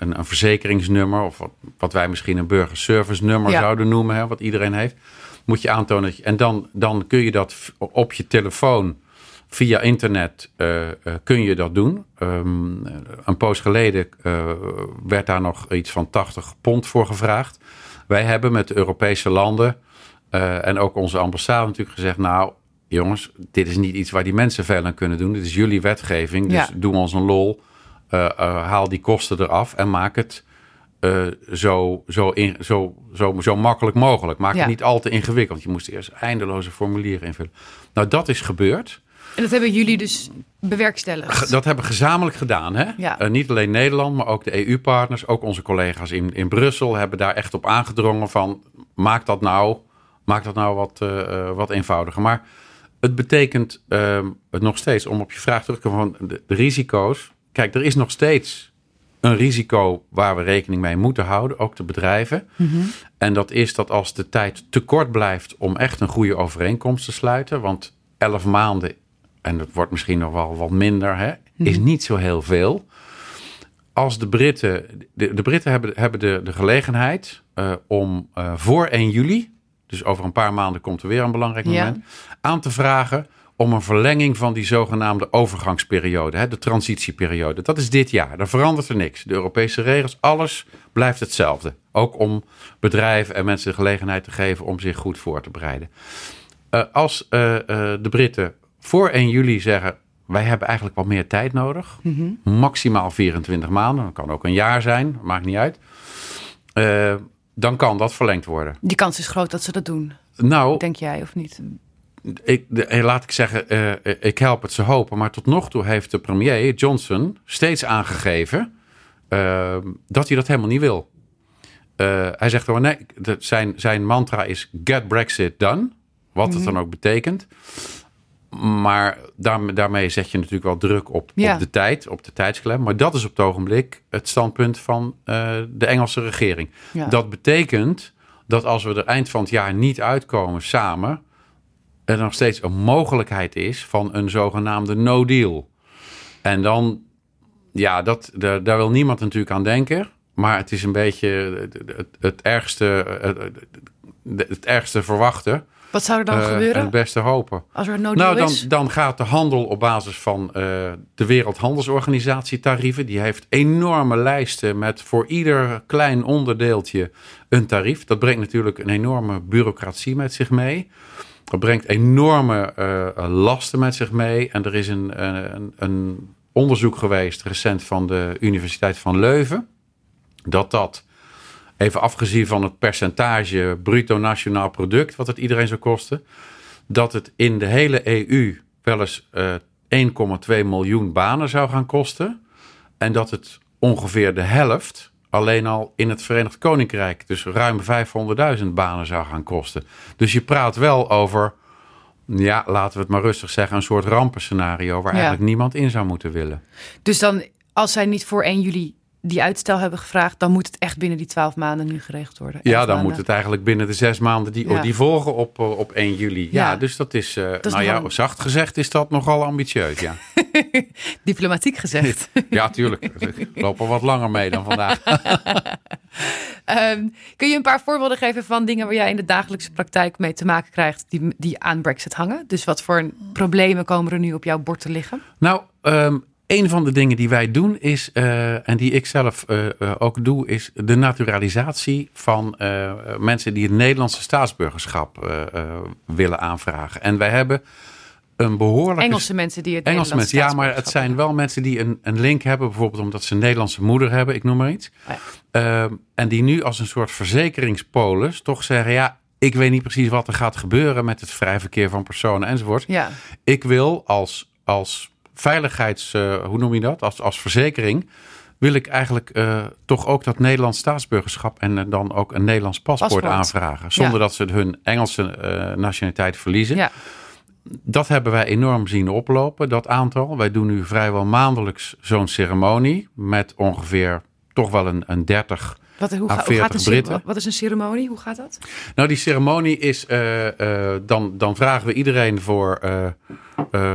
een, een, verzekeringsnummer... of wat, wat wij misschien een burgerservice nummer Ja. zouden noemen... Hè, wat iedereen heeft, moet je aantonen. dat je- En dan, dan kun je dat op je telefoon via internet eh, kun je dat doen. Ehm, een poos geleden werd daar nog iets van 80 pond voor gevraagd. Wij hebben met de Europese landen en ook onze ambassade natuurlijk gezegd... nou jongens, dit is niet iets waar die mensen veel aan kunnen doen. Dit is jullie wetgeving, dus Ja. doe ons een lol. Eh, eh, haal die kosten eraf en maak het eh, zo, zo, in, zo, zo, zo makkelijk mogelijk. Maak Ja. het niet al te ingewikkeld. Je moest eerst eindeloze formulieren invullen. Nou, dat is gebeurd. En dat hebben jullie dus bewerkstelligd. Dat hebben we gezamenlijk gedaan. Hè? Ja. Eh, niet alleen Nederland, maar ook de EU-partners. Ook onze collega's in, in Brussel hebben daar echt op aangedrongen van... maak dat nou, maak dat nou wat, eh, eh, wat eenvoudiger. Maar het betekent ehm, het nog steeds, om op je vraag terug te komen... van de, de risico's. Kijk, er is nog steeds een risico waar we rekening mee moeten houden, ook de bedrijven. En dat is dat als de tijd te kort blijft om echt een goede overeenkomst te sluiten, want elf maanden, en dat wordt misschien nog wel wat minder, hè, is niet zo heel veel. Als de Britten, de, de Britten hebben, hebben de, de gelegenheid uh, om uh, voor 1 juli, dus over een paar maanden komt er weer een belangrijk moment, ja. aan te vragen om een verlenging van die zogenaamde overgangsperiode, hè, de transitieperiode. Dat is dit jaar. Daar verandert er niks. De Europese regels, alles blijft hetzelfde. Ook om bedrijven en mensen de gelegenheid te geven om zich goed voor te bereiden. Uh, als uh, uh, de Britten voor 1 juli zeggen: wij hebben eigenlijk wat meer tijd nodig, mm -hmm. maximaal 24 maanden, dat kan ook een jaar zijn, maakt niet uit. Dan kan dat verlengd worden. Die kans is groot dat ze dat doen. Nou, denk jij of niet? ik, de, laat ik zeggen, uh, ik help het ze hopen. Maar tot nog toe heeft de premier Johnson steeds aangegeven uh, dat hij dat helemaal niet wil. Uh, hij zegt gewoon nee, zijn, zijn mantra is get Brexit done. Wat mm -hmm. het dan ook betekent. Maar daar, daarmee zet je natuurlijk wel druk op, ja. op de tijd, op de tijdsklem. Maar dat is op het ogenblik het standpunt van de Engelse regering. Ja. Dat betekent dat als we er eind van het jaar niet uitkomen samen er nog steeds een mogelijkheid is van een zogenaamde no deal. En dan, ja, dat, daar, daar wil niemand natuurlijk aan denken. Maar het is een beetje het, het, het ergste, het, het, ergste verwachten. Wat zou er dan uh, gebeuren? En het beste hopen. Als er no nou, dan, dan gaat de handel op basis van uh, de Wereldhandelsorganisatie tarieven. Die heeft enorme lijsten met voor ieder klein onderdeeltje een tarief. Dat brengt natuurlijk een enorme bureaucratie met zich mee. Dat brengt enorme uh, lasten met zich mee. En er is een, een, een, onderzoek geweest recent van de Universiteit van Leuven. Dat dat, even afgezien van het percentage bruto nationaal product, wat het iedereen zou kosten. Dat het in de hele EU wel eens uh, 1,2 miljoen banen zou gaan kosten. En dat het ongeveer de helft alleen al in het Verenigd Koninkrijk dus ruim 500.000 banen zou gaan kosten. Dus je praat wel over, ja, laten we het maar rustig zeggen, een soort rampenscenario waar ja. eigenlijk niemand in zou moeten willen. Dus dan, als zij niet voor 1 juli die uitstel hebben gevraagd, dan moet het echt binnen die 12 maanden nu geregeld worden. Ja, dan maanden. moet het eigenlijk binnen de zes maanden die, ja. die volgen op, op 1 juli. Ja, ja dus dat is, uh, dat is nou ja, zacht gezegd is dat nogal ambitieus, ja. Diplomatiek gezegd. ja, tuurlijk. Ik loop er wat langer mee dan vandaag. um, kun je een paar voorbeelden geven van dingen waar jij in de dagelijkse praktijk mee te maken krijgt die, die aan Brexit hangen? Dus wat voor problemen komen er nu op jouw bord te liggen? Nou, um, een van de dingen die wij doen is, uh, en die ik zelf uh, ook doe, is de naturalisatie van mensen die het Nederlandse staatsburgerschap willen aanvragen. En wij hebben een behoorlijke... Engelse mensen die het Engelse mensen, ja, maar het zijn wel mensen die een, een link hebben, bijvoorbeeld omdat ze een Nederlandse moeder hebben, ik noem maar iets. Oh ja. en die nu als een soort verzekeringspolis toch zeggen, ja, ik weet niet precies wat er gaat gebeuren met het vrij verkeer van personen enzovoort. Ja. Ik wil als, als veiligheids, uh, hoe noem je dat, als, als verzekering, wil ik eigenlijk uh, toch ook dat Nederlands staatsburgerschap en uh, dan ook een Nederlands paspoort, paspoort. aanvragen. Zonder ja. dat ze hun Engelse nationaliteit verliezen. Ja. Dat hebben wij enorm zien oplopen, dat aantal. Wij doen nu vrijwel maandelijks zo'n ceremonie met ongeveer toch wel een, een 30 wat, hoe, ga, hoe gaat een. Wat is een ceremonie? Hoe gaat dat? Nou, die ceremonie is, dan, dan vragen we iedereen voor uh,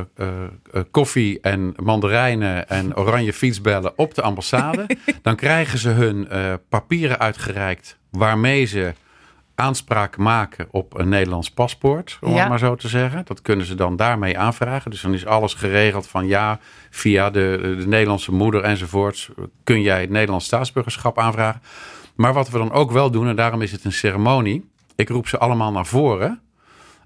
koffie en mandarijnen en oranje fietsbellen op de ambassade. dan krijgen ze hun papieren uitgereikt waarmee ze aanspraak maken op een Nederlands paspoort, om ja. het maar zo te zeggen. Dat kunnen ze dan daarmee aanvragen. Dus dan is alles geregeld van ja, via de, de Nederlandse moeder enzovoorts kun jij het Nederlands staatsburgerschap aanvragen. Maar wat we dan ook wel doen, en daarom is het een ceremonie. Ik roep ze allemaal naar voren.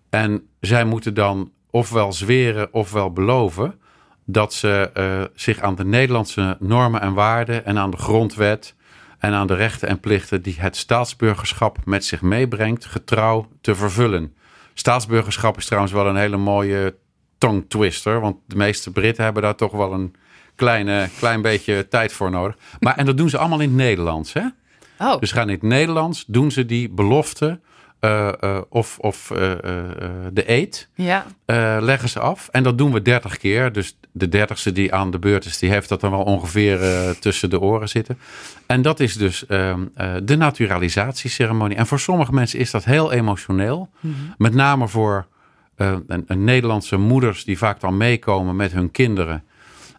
En zij moeten dan ofwel zweren ofwel beloven dat ze uh, zich aan de Nederlandse normen en waarden en aan de grondwet en aan de rechten en plichten die het staatsburgerschap met zich meebrengt, getrouw te vervullen. Staatsburgerschap is trouwens wel een hele mooie tongue twister, want de meeste Britten hebben daar toch wel een kleine, klein beetje tijd voor nodig. Maar, en dat doen ze allemaal in het Nederlands. Hè? Oh. Dus gaan in het Nederlands, doen ze die belofte eh, eh, of, of eh, de eet. Ja. leggen ze af. En dat doen we 30 keer. Dus de dertigste die aan de beurt is, die heeft dat dan wel ongeveer tussen de oren zitten. En dat is dus ehm, eh, de naturalisatieceremonie. En voor sommige mensen is dat heel emotioneel. Met name voor een, een Nederlandse moeders die vaak dan meekomen met hun kinderen.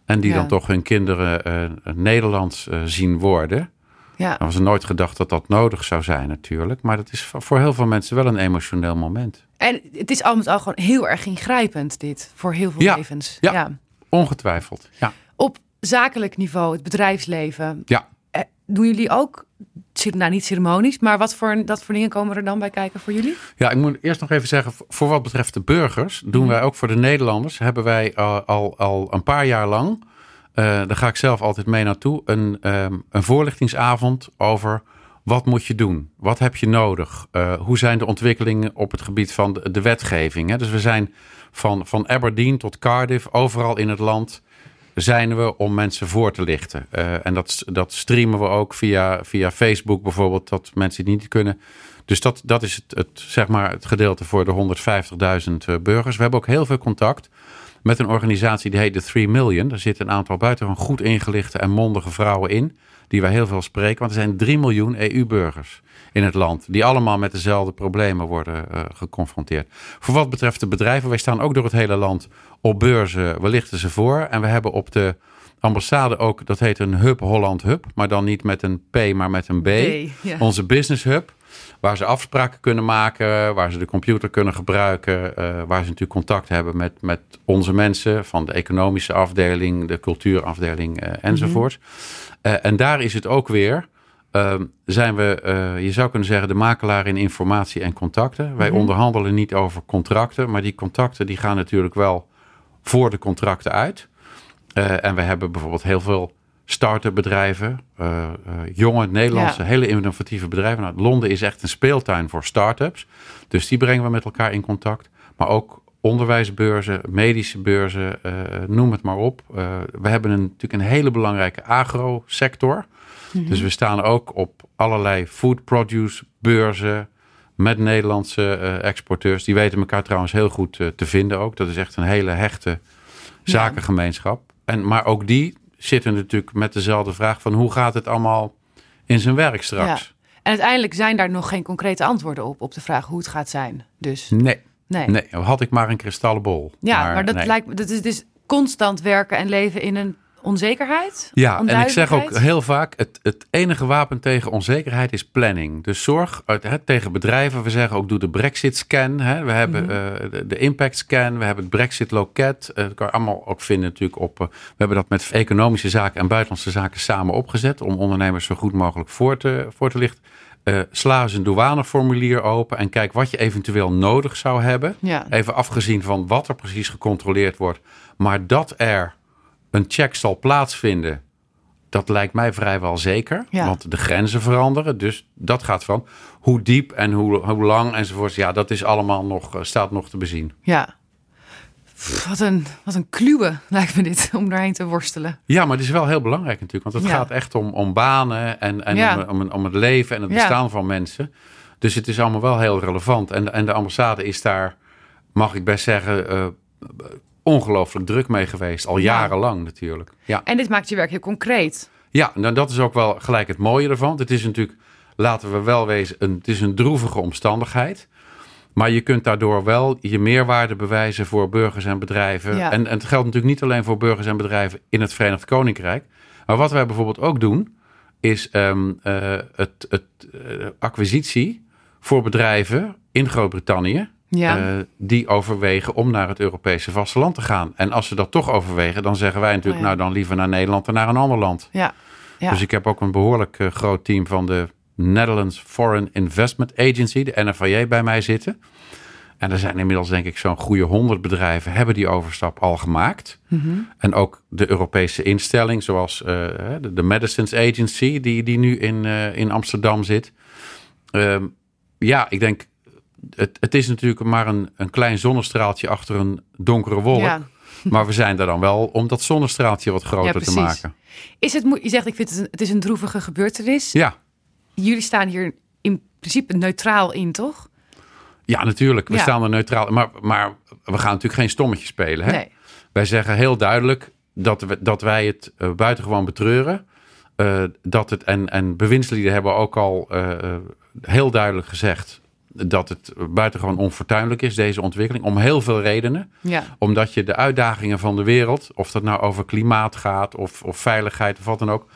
En die Ja. dan toch hun kinderen Nederlands zien worden. Ja. Dan was er nooit gedacht dat dat nodig zou zijn natuurlijk. Maar dat is voor heel veel mensen wel een emotioneel moment. En het is al met al gewoon heel erg ingrijpend, dit, voor heel veel Ja. levens. Ja. Ongetwijfeld. Ja. Op zakelijk niveau, het bedrijfsleven, ja. eh, doen jullie ook, nou niet ceremonies, maar wat voor, dat voor dingen komen er dan bij kijken voor jullie? Ja, ik moet eerst nog even zeggen, voor wat betreft de burgers, doen wij ook voor de Nederlanders, hebben wij uh, al, al een paar jaar lang, daar ga ik zelf altijd mee naartoe, een, um, een voorlichtingsavond over wat moet je doen? Wat heb je nodig? Uh, hoe zijn de ontwikkelingen op het gebied van de, wetgeving? Hè? Dus we zijn van, van Aberdeen tot Cardiff, overal in het land zijn we om mensen voor te lichten. Uh, en dat, dat streamen we ook via, via Facebook bijvoorbeeld, dat mensen die niet kunnen. Dus dat, dat is het, het, zeg maar het gedeelte voor de 150.000 burgers. We hebben ook heel veel contact met een organisatie die heet de 3 Million. Daar zitten een aantal buitengewoon goed ingelichte en mondige vrouwen in, die wij heel veel spreken. Want er zijn 3 miljoen EU-burgers in het land, die allemaal met dezelfde problemen worden uh, geconfronteerd. Voor wat betreft de bedrijven, wij staan ook door het hele land op beurzen, we lichten ze voor. En we hebben op de ambassade ook, dat heet een Hub Holland Hub, maar dan niet met een P, maar met een B. B ja. Onze business hub, waar ze afspraken kunnen maken, waar ze de computer kunnen gebruiken, uh, waar ze natuurlijk contact hebben met, met onze mensen van de economische afdeling, de cultuurafdeling uh, enzovoort. Mm -hmm. uh, en daar is het ook weer, zijn we, je zou kunnen zeggen, de makelaar in informatie en contacten. Wij -hmm. onderhandelen niet over contracten, maar die contacten die gaan natuurlijk wel voor de contracten uit. En we hebben bijvoorbeeld heel veel start-up bedrijven, uh, uh, jonge Nederlandse, ja. hele innovatieve bedrijven. Nou, Londen is echt een speeltuin voor start-ups. Dus die brengen we met elkaar in contact. Maar ook onderwijsbeurzen, medische beurzen, noem het maar op. we hebben een, natuurlijk een hele belangrijke agrosector. Mm -hmm. Dus we staan ook op allerlei food produce beurzen met Nederlandse exporteurs. Die weten elkaar trouwens heel goed te vinden ook. Dat is echt een hele hechte zakengemeenschap. En, maar ook die zitten natuurlijk met dezelfde vraag van hoe gaat het allemaal in zijn werk straks? Ja. En uiteindelijk zijn daar nog geen concrete antwoorden op, op de vraag hoe het gaat zijn. Dus nee, nee. nee had ik maar een kristallenbol. Ja, maar, maar dat nee. lijkt me, dat is dus constant werken en leven in een onzekerheid. Ja, en ik zeg ook heel vaak, het, het enige wapen tegen onzekerheid is planning. Dus zorg hè, tegen bedrijven. We zeggen ook, doe de Brexit scan. Hè. We hebben mm -hmm. uh, de, de, impact scan. We hebben het Brexit loket. Uh, dat kan je allemaal ook vinden natuurlijk op. Uh, we hebben dat met economische zaken en buitenlandse zaken samen opgezet. Om ondernemers zo goed mogelijk voor te, voor te lichten. Uh, sla eens een douaneformulier open en kijk wat je eventueel nodig zou hebben. Ja. Even afgezien van wat er precies gecontroleerd wordt. Maar dat er een check zal plaatsvinden, dat lijkt mij vrijwel zeker. Ja. Want de grenzen veranderen, dus dat gaat van hoe diep en hoe, hoe lang enzovoort. Ja, dat is allemaal nog, staat nog te bezien. Ja. Pff, wat een, wat een kluwe lijkt me dit, om daarheen te worstelen. Ja, maar het is wel heel belangrijk natuurlijk. Want het Ja. gaat echt om, om banen en, en Ja. om, om, om het leven en het bestaan van mensen. Dus het is allemaal wel heel relevant. En, en de ambassade is daar, mag ik best zeggen, eh, ongelooflijk druk mee geweest. Al jarenlang natuurlijk. Ja. En dit maakt je werk heel concreet. Ja, nou dat is ook wel gelijk het mooie ervan. Het is natuurlijk, laten we wel wezen, een, het is een droevige omstandigheid. Maar je kunt daardoor wel je meerwaarde bewijzen voor burgers en bedrijven. Ja. En, en het geldt natuurlijk niet alleen voor burgers en bedrijven in het Verenigd Koninkrijk. Maar wat wij bijvoorbeeld ook doen, is ehm, eh, het, het eh, acquisitie voor bedrijven in Groot-Brittannië. Ja. eh, die overwegen om naar het Europese vasteland te gaan. En als ze dat toch overwegen, dan zeggen wij natuurlijk, Oh ja. nou dan liever naar Nederland dan naar een ander land. ja. ja. Dus ik heb ook een behoorlijk eh, groot team van de Netherlands Foreign Investment Agency, de NFIA, bij mij zitten. En er zijn inmiddels denk ik zo'n goede honderd bedrijven hebben die overstap al gemaakt. Mhm. En ook de Europese instelling, zoals eh, de, de Medicines Agency, die, die nu in, in Amsterdam zit. Ehm, ja, ik denk, het, het is natuurlijk maar een, een klein zonnestraaltje achter een donkere wolk. Ja. Maar we zijn er dan wel om dat zonnestraaltje wat groter te maken. Is het, je zegt, ik vind het een, het is een droevige gebeurtenis. Ja, Jullie staan hier in principe neutraal in, toch? Ja, natuurlijk. We Ja. staan er neutraal. Maar, maar we gaan natuurlijk geen stommetje spelen. Hè? Nee. Wij zeggen heel duidelijk dat, we, dat wij het uh, buitengewoon betreuren. Uh, dat het, en, en bewindslieden hebben ook al uh, heel duidelijk gezegd dat het buitengewoon onfortuinlijk is, deze ontwikkeling, om heel veel redenen. Ja. Omdat je de uitdagingen van de wereld, of dat nou over klimaat gaat of, of veiligheid of wat dan ook,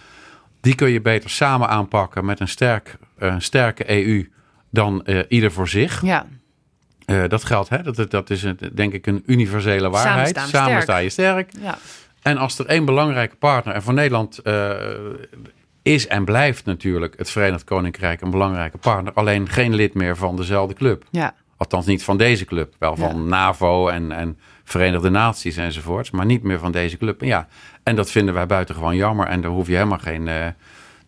die kun je beter samen aanpakken met een, sterk, een sterke EU dan uh, ieder voor zich. Ja. Uh, dat geldt, hè? Dat, dat is een, denk ik een universele waarheid. Samen, Samen sterk. sta je sterk. Ja. En als er één belangrijke partner, en voor Nederland uh, is en blijft natuurlijk het Verenigd Koninkrijk een belangrijke partner, alleen geen lid meer van dezelfde club. Ja. Althans niet van deze club, wel van Ja. NAVO en, en Verenigde Naties enzovoorts, maar niet meer van deze club. En ja, en dat vinden wij buitengewoon jammer en daar hoef je helemaal geen, uh,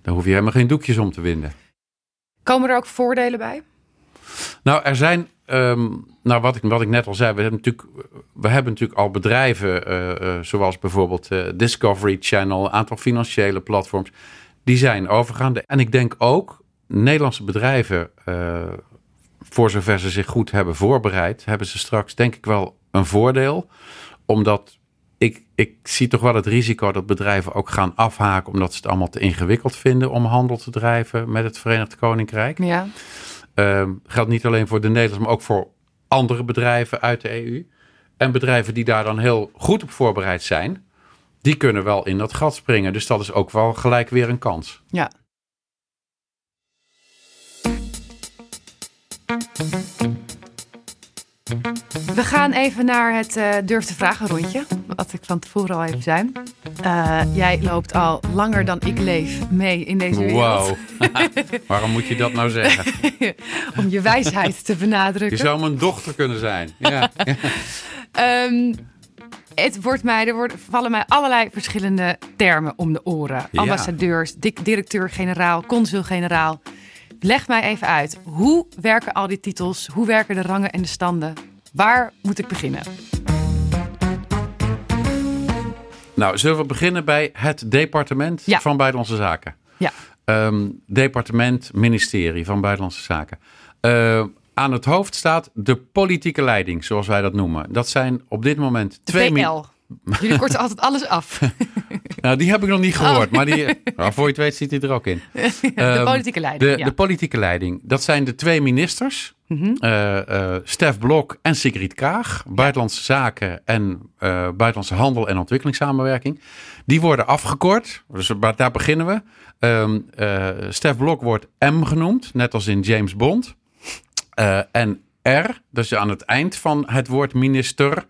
daar hoef je helemaal geen doekjes om te winden. Komen er ook voordelen bij? Nou, er zijn, um, nou wat ik, wat ik net al zei, we hebben natuurlijk, we hebben natuurlijk al bedrijven uh, uh, zoals bijvoorbeeld uh, Discovery Channel, een aantal financiële platforms, die zijn overgegaan. En ik denk ook, Nederlandse bedrijven, uh, voor zover ze zich goed hebben voorbereid, hebben ze straks denk ik wel een voordeel. Omdat ik, ik zie toch wel het risico dat bedrijven ook gaan afhaken, omdat ze het allemaal te ingewikkeld vinden om handel te drijven met het Verenigd Koninkrijk. Ja. Uh, geldt niet alleen voor de Nederlanders, maar ook voor andere bedrijven uit de EU. En bedrijven die daar dan heel goed op voorbereid zijn, die kunnen wel in dat gat springen. Dus dat is ook wel gelijk weer een kans. Ja. We gaan even naar het uh, durf te vragen rondje. Wat ik van tevoren al even zei. Uh, jij loopt al langer dan ik leef mee in deze wereld. Wow. Waarom moet je dat nou zeggen? Om je wijsheid te benadrukken. Je zou mijn dochter kunnen zijn. Ja. um, het wordt mij, er worden, vallen mij allerlei verschillende termen om de oren. Ja. Ambassadeurs, directeur-generaal, consul-generaal. Leg mij even uit. Hoe werken al die titels? Hoe werken de rangen en de standen? Waar moet ik beginnen? Nou, zullen we beginnen bij het departement Ja. van Buitenlandse Zaken? Ja. Um, departement, ministerie van Buitenlandse Zaken. Uh, aan het hoofd staat de politieke leiding, zoals wij dat noemen. Dat zijn op dit moment twee... PL. Jullie korten altijd alles af. nou, die heb ik nog niet gehoord, Oh. maar die, nou, voor je het weet zit hij er ook in. de Um, politieke leiding. De, ja. de politieke leiding. Dat zijn de twee ministers. Uh, uh, Stef Blok en Sigrid Kaag. Buitenlandse Zaken en uh, Buitenlandse Handel en Ontwikkelingssamenwerking. Die worden afgekort. Dus daar beginnen we. Um, Stef Blok wordt M genoemd. Net als in James Bond. Uh, en R, dus aan het eind van het woord minister...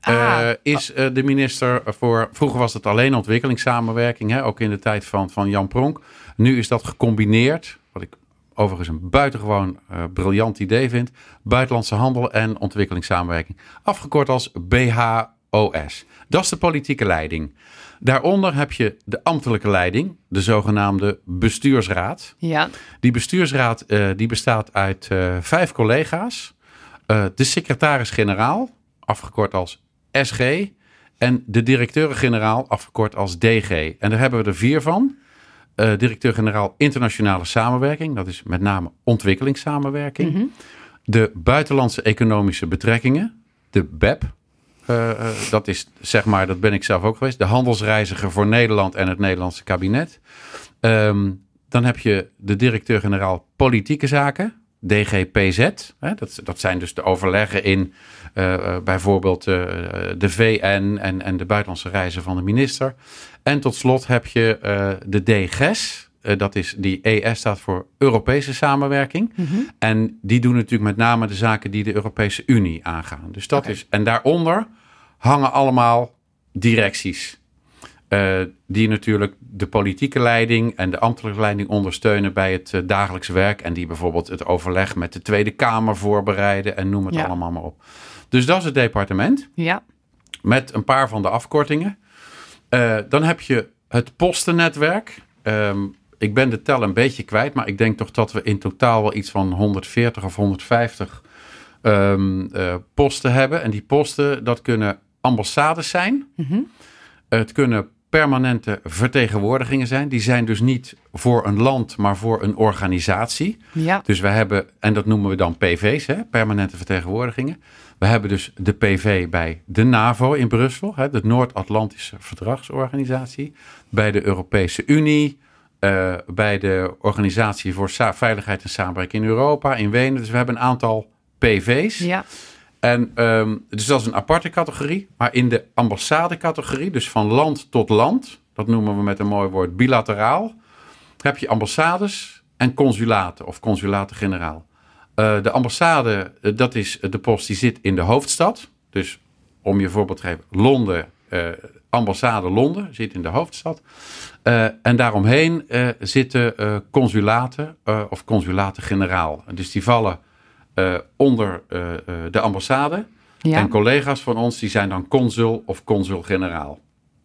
Ah. Uh, is uh, de minister voor. Vroeger was het alleen ontwikkelingssamenwerking, hè, ook in de tijd van, van Jan Pronk. Nu is dat gecombineerd, wat ik overigens een buitengewoon briljant idee vind. Buitenlandse handel en ontwikkelingssamenwerking. Afgekort als BHOS. Dat is de politieke leiding. Daaronder heb je de ambtelijke leiding, de zogenaamde bestuursraad. Ja. Die bestuursraad die bestaat uit vijf collega's. de secretaris-generaal, afgekort als SG. En de directeur-generaal, afgekort als DG. En daar hebben we er vier van. Directeur-generaal internationale samenwerking. Dat is met name ontwikkelingssamenwerking. Mhm. Mm -hmm. De buitenlandse economische betrekkingen. De BEP. Uh, uh, dat is, zeg maar, dat ben ik zelf ook geweest. De handelsreiziger voor Nederland en het Nederlandse kabinet. Um, dan heb je de directeur-generaal politieke zaken. DGPZ. Hè, dat, dat zijn dus de overleggen in uh, bijvoorbeeld de VN en, en de buitenlandse reizen van de minister. En tot slot heb je de DGES. dat is die ES staat voor Europese samenwerking. Mhm. En die doen natuurlijk met name de zaken die de Europese Unie aangaan. Dus dat is. En daaronder hangen allemaal directies. Uh, die natuurlijk de politieke leiding en de ambtelijke leiding ondersteunen bij het uh, dagelijks werk. En die bijvoorbeeld het overleg met de Tweede Kamer voorbereiden en noem het Ja. allemaal maar op. Dus dat is het departement Ja. met een paar van de afkortingen. Uh, dan heb je het postennetwerk. Um, ik ben de tel een beetje kwijt, maar ik denk toch dat we in totaal wel iets van 140 of 150 um, posten hebben. En die posten, dat kunnen ambassades zijn. Mhm. Het kunnen permanente vertegenwoordigingen zijn. Die zijn dus niet voor een land, maar voor een organisatie. Ja. Dus we hebben, en dat noemen we dan PV's, hè, permanente vertegenwoordigingen. We hebben dus de PV bij de NAVO in Brussel, hè, de Noord-Atlantische Verdragsorganisatie. Bij de Europese Unie, uh, bij de Organisatie voor Sa Veiligheid en Samenwerking in Europa, in Wenen. Dus we hebben een aantal PV's. Ja. En um, dus dat is een aparte categorie. Maar in de ambassadecategorie, dus van land tot land, dat noemen we met een mooi woord bilateraal, heb je ambassades en consulaten of consulaten-generaal. Uh, de ambassade, uh, dat is de post die zit in de hoofdstad. Dus om je voorbeeld te geven, Londen, uh, ambassade Londen zit in de hoofdstad. en daaromheen zitten consulaten of consulaten-generaal. Dus die vallen uh, onder uh, de ambassade. Ja. En collega's van ons die zijn dan consul of consul-generaal.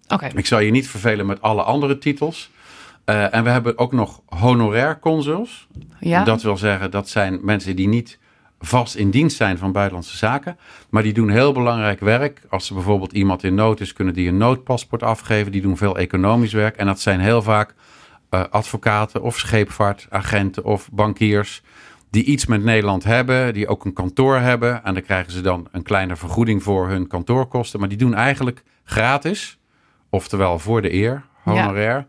Okay. Ik zal je niet vervelen met alle andere titels. Uh, en we hebben ook nog honorair consuls. Ja. Dat wil zeggen, dat zijn mensen die niet vast in dienst zijn van buitenlandse zaken. Maar die doen heel belangrijk werk. Als er bijvoorbeeld iemand in nood is, kunnen die een noodpaspoort afgeven. Die doen veel economisch werk. En dat zijn heel vaak uh, advocaten of scheepvaartagenten of bankiers die iets met Nederland hebben, die ook een kantoor hebben. En daar krijgen ze dan een kleine vergoeding voor hun kantoorkosten. Maar die doen eigenlijk gratis, oftewel voor de eer, honorair,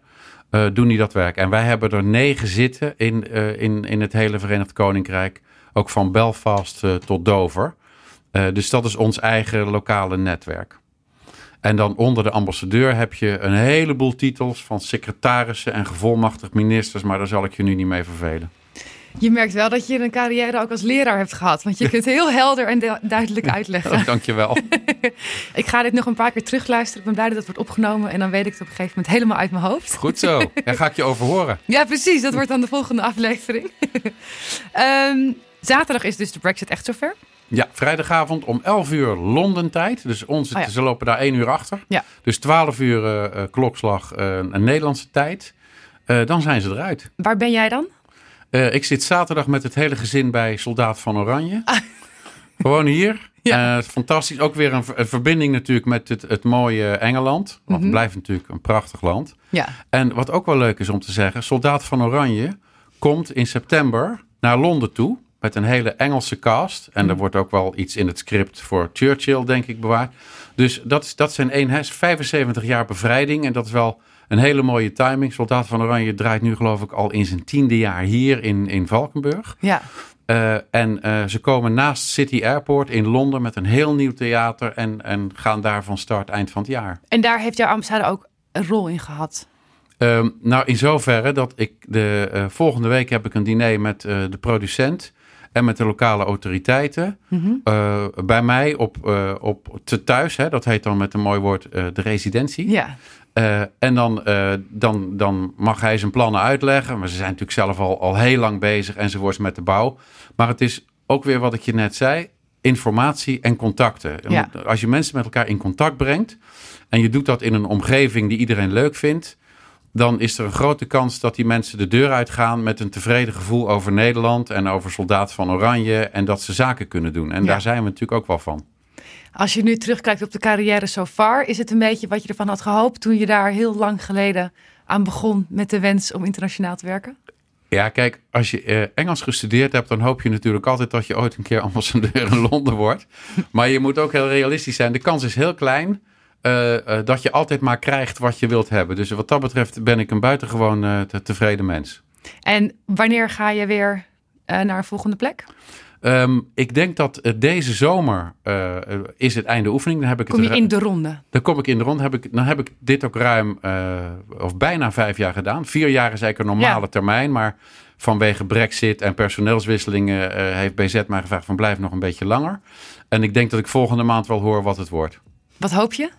ja. uh, doen die dat werk. En wij hebben er negen zitten in, uh, in, in het hele Verenigd Koninkrijk. Ook van Belfast uh, tot Dover. dus dat is ons eigen lokale netwerk. En dan onder de ambassadeur heb je een heleboel titels van secretarissen en gevolmachtigd ministers. Maar daar zal ik je nu niet mee vervelen. Je merkt wel dat je een carrière ook als leraar hebt gehad. Want je kunt heel helder en duidelijk uitleggen. Oh, dankjewel. ik ga dit nog een paar keer terugluisteren. Ik ben blij dat het wordt opgenomen. En dan weet ik het op een gegeven moment helemaal uit mijn hoofd. Goed zo. Daar ga ik je over horen. ja, precies. Dat wordt dan de volgende aflevering. um, zaterdag is dus de Brexit echt zover. Ja, vrijdagavond om 11 uur Londen tijd. Dus onze, oh ja. ze lopen daar 1 uur achter. Ja. Dus 12 uur uh, klokslag uh, Nederlandse tijd. Uh, dan zijn ze eruit. Waar ben jij dan? Ik zit zaterdag met het hele gezin bij Soldaat van Oranje. Ah. Gewoon hier. Ja. Fantastisch. Ook weer een, een, verbinding natuurlijk met het, het mooie Engeland. Want het blijft natuurlijk een prachtig land. Ja. En wat ook wel leuk is om te zeggen. Soldaat van Oranje komt in september naar Londen toe. Met een hele Engelse cast. En mm. er wordt ook wel iets in het script voor Churchill, denk ik, bewaard. Dus dat, is, dat zijn één, 75 jaar bevrijding. En dat is wel een hele mooie timing. Soldaat van Oranje draait nu geloof ik al in zijn tiende jaar hier in, in Valkenburg. Ja. Uh, en uh, ze komen naast City Airport in Londen met een heel nieuw theater. En, en gaan daar van start eind van het jaar. En daar heeft jouw ambassade ook een rol in gehad? Um, nou, in zoverre dat ik de uh, volgende week heb ik een diner met de producent en met de lokale autoriteiten. Mm-hmm. Uh, bij mij op, uh, op te thuis, hè, dat heet dan met een mooi woord uh, de residentie. Ja. en dan, dan, dan mag hij zijn plannen uitleggen. Maar ze zijn natuurlijk zelf al, al heel lang bezig enzovoorts met de bouw. Maar het is ook weer wat ik je net zei. Informatie en contacten. Ja. Als je mensen met elkaar in contact brengt. En je doet dat in een omgeving die iedereen leuk vindt dan is er een grote kans dat die mensen de deur uitgaan met een tevreden gevoel over Nederland en over Soldaat van Oranje en dat ze zaken kunnen doen. En Ja. daar zijn we natuurlijk ook wel van. Als je nu terugkijkt op de carrière so far, is het een beetje wat je ervan had gehoopt toen je daar heel lang geleden aan begon met de wens om internationaal te werken? Ja, kijk, als je eh, Engels gestudeerd hebt, dan hoop je natuurlijk altijd dat je ooit een keer ambassadeur in Londen wordt. Maar je moet ook heel realistisch zijn. De kans is heel klein uh, uh, dat je altijd maar krijgt wat je wilt hebben. Dus wat dat betreft ben ik een buitengewoon uh, te tevreden mens. En wanneer ga je weer naar een volgende plek? Um, ik denk dat deze zomer is het einde oefening. Dan heb ik Kom je in de ronde? Dan kom ik in de ronde. Heb ik, dan heb ik dit ook ruim of bijna vijf jaar gedaan. Vier jaar is eigenlijk een normale Ja. termijn. Maar vanwege brexit en personeelswisselingen heeft BZ mij gevraagd van blijf nog een beetje langer. En ik denk dat ik volgende maand wel hoor wat het wordt. Wat hoop je?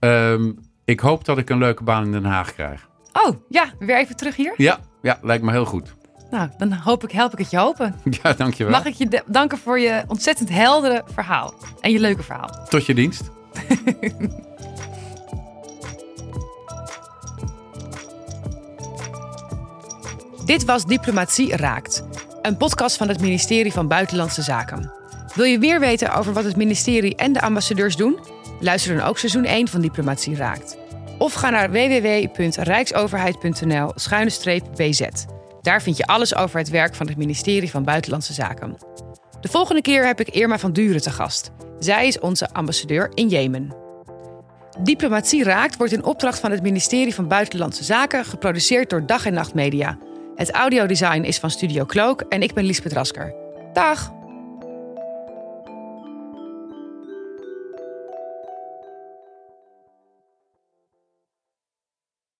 Um, ik hoop dat ik een leuke baan in Den Haag krijg. Oh, ja, weer even terug hier. Ja, ja lijkt me heel goed. Nou, dan hoop ik, help ik het je hopen. Ja, dankjewel. Mag ik je danken voor je ontzettend heldere verhaal. En je leuke verhaal. Tot je dienst. Dit was Diplomatie Raakt, een podcast van het ministerie van Buitenlandse Zaken. Wil je meer weten over wat het ministerie en de ambassadeurs doen? Luister dan ook seizoen 1 van Diplomatie Raakt. Of ga naar www.rijksoverheid.nl-bz. Daar vind je alles over het werk van het ministerie van Buitenlandse Zaken. De volgende keer heb ik Irma van Duren te gast. Zij is onze ambassadeur in Jemen. Diplomatie Raakt wordt in opdracht van het ministerie van Buitenlandse Zaken geproduceerd door Dag en Nacht Media. Het audiodesign is van Studio Cloak en ik ben Liesbeth Rasker. Dag!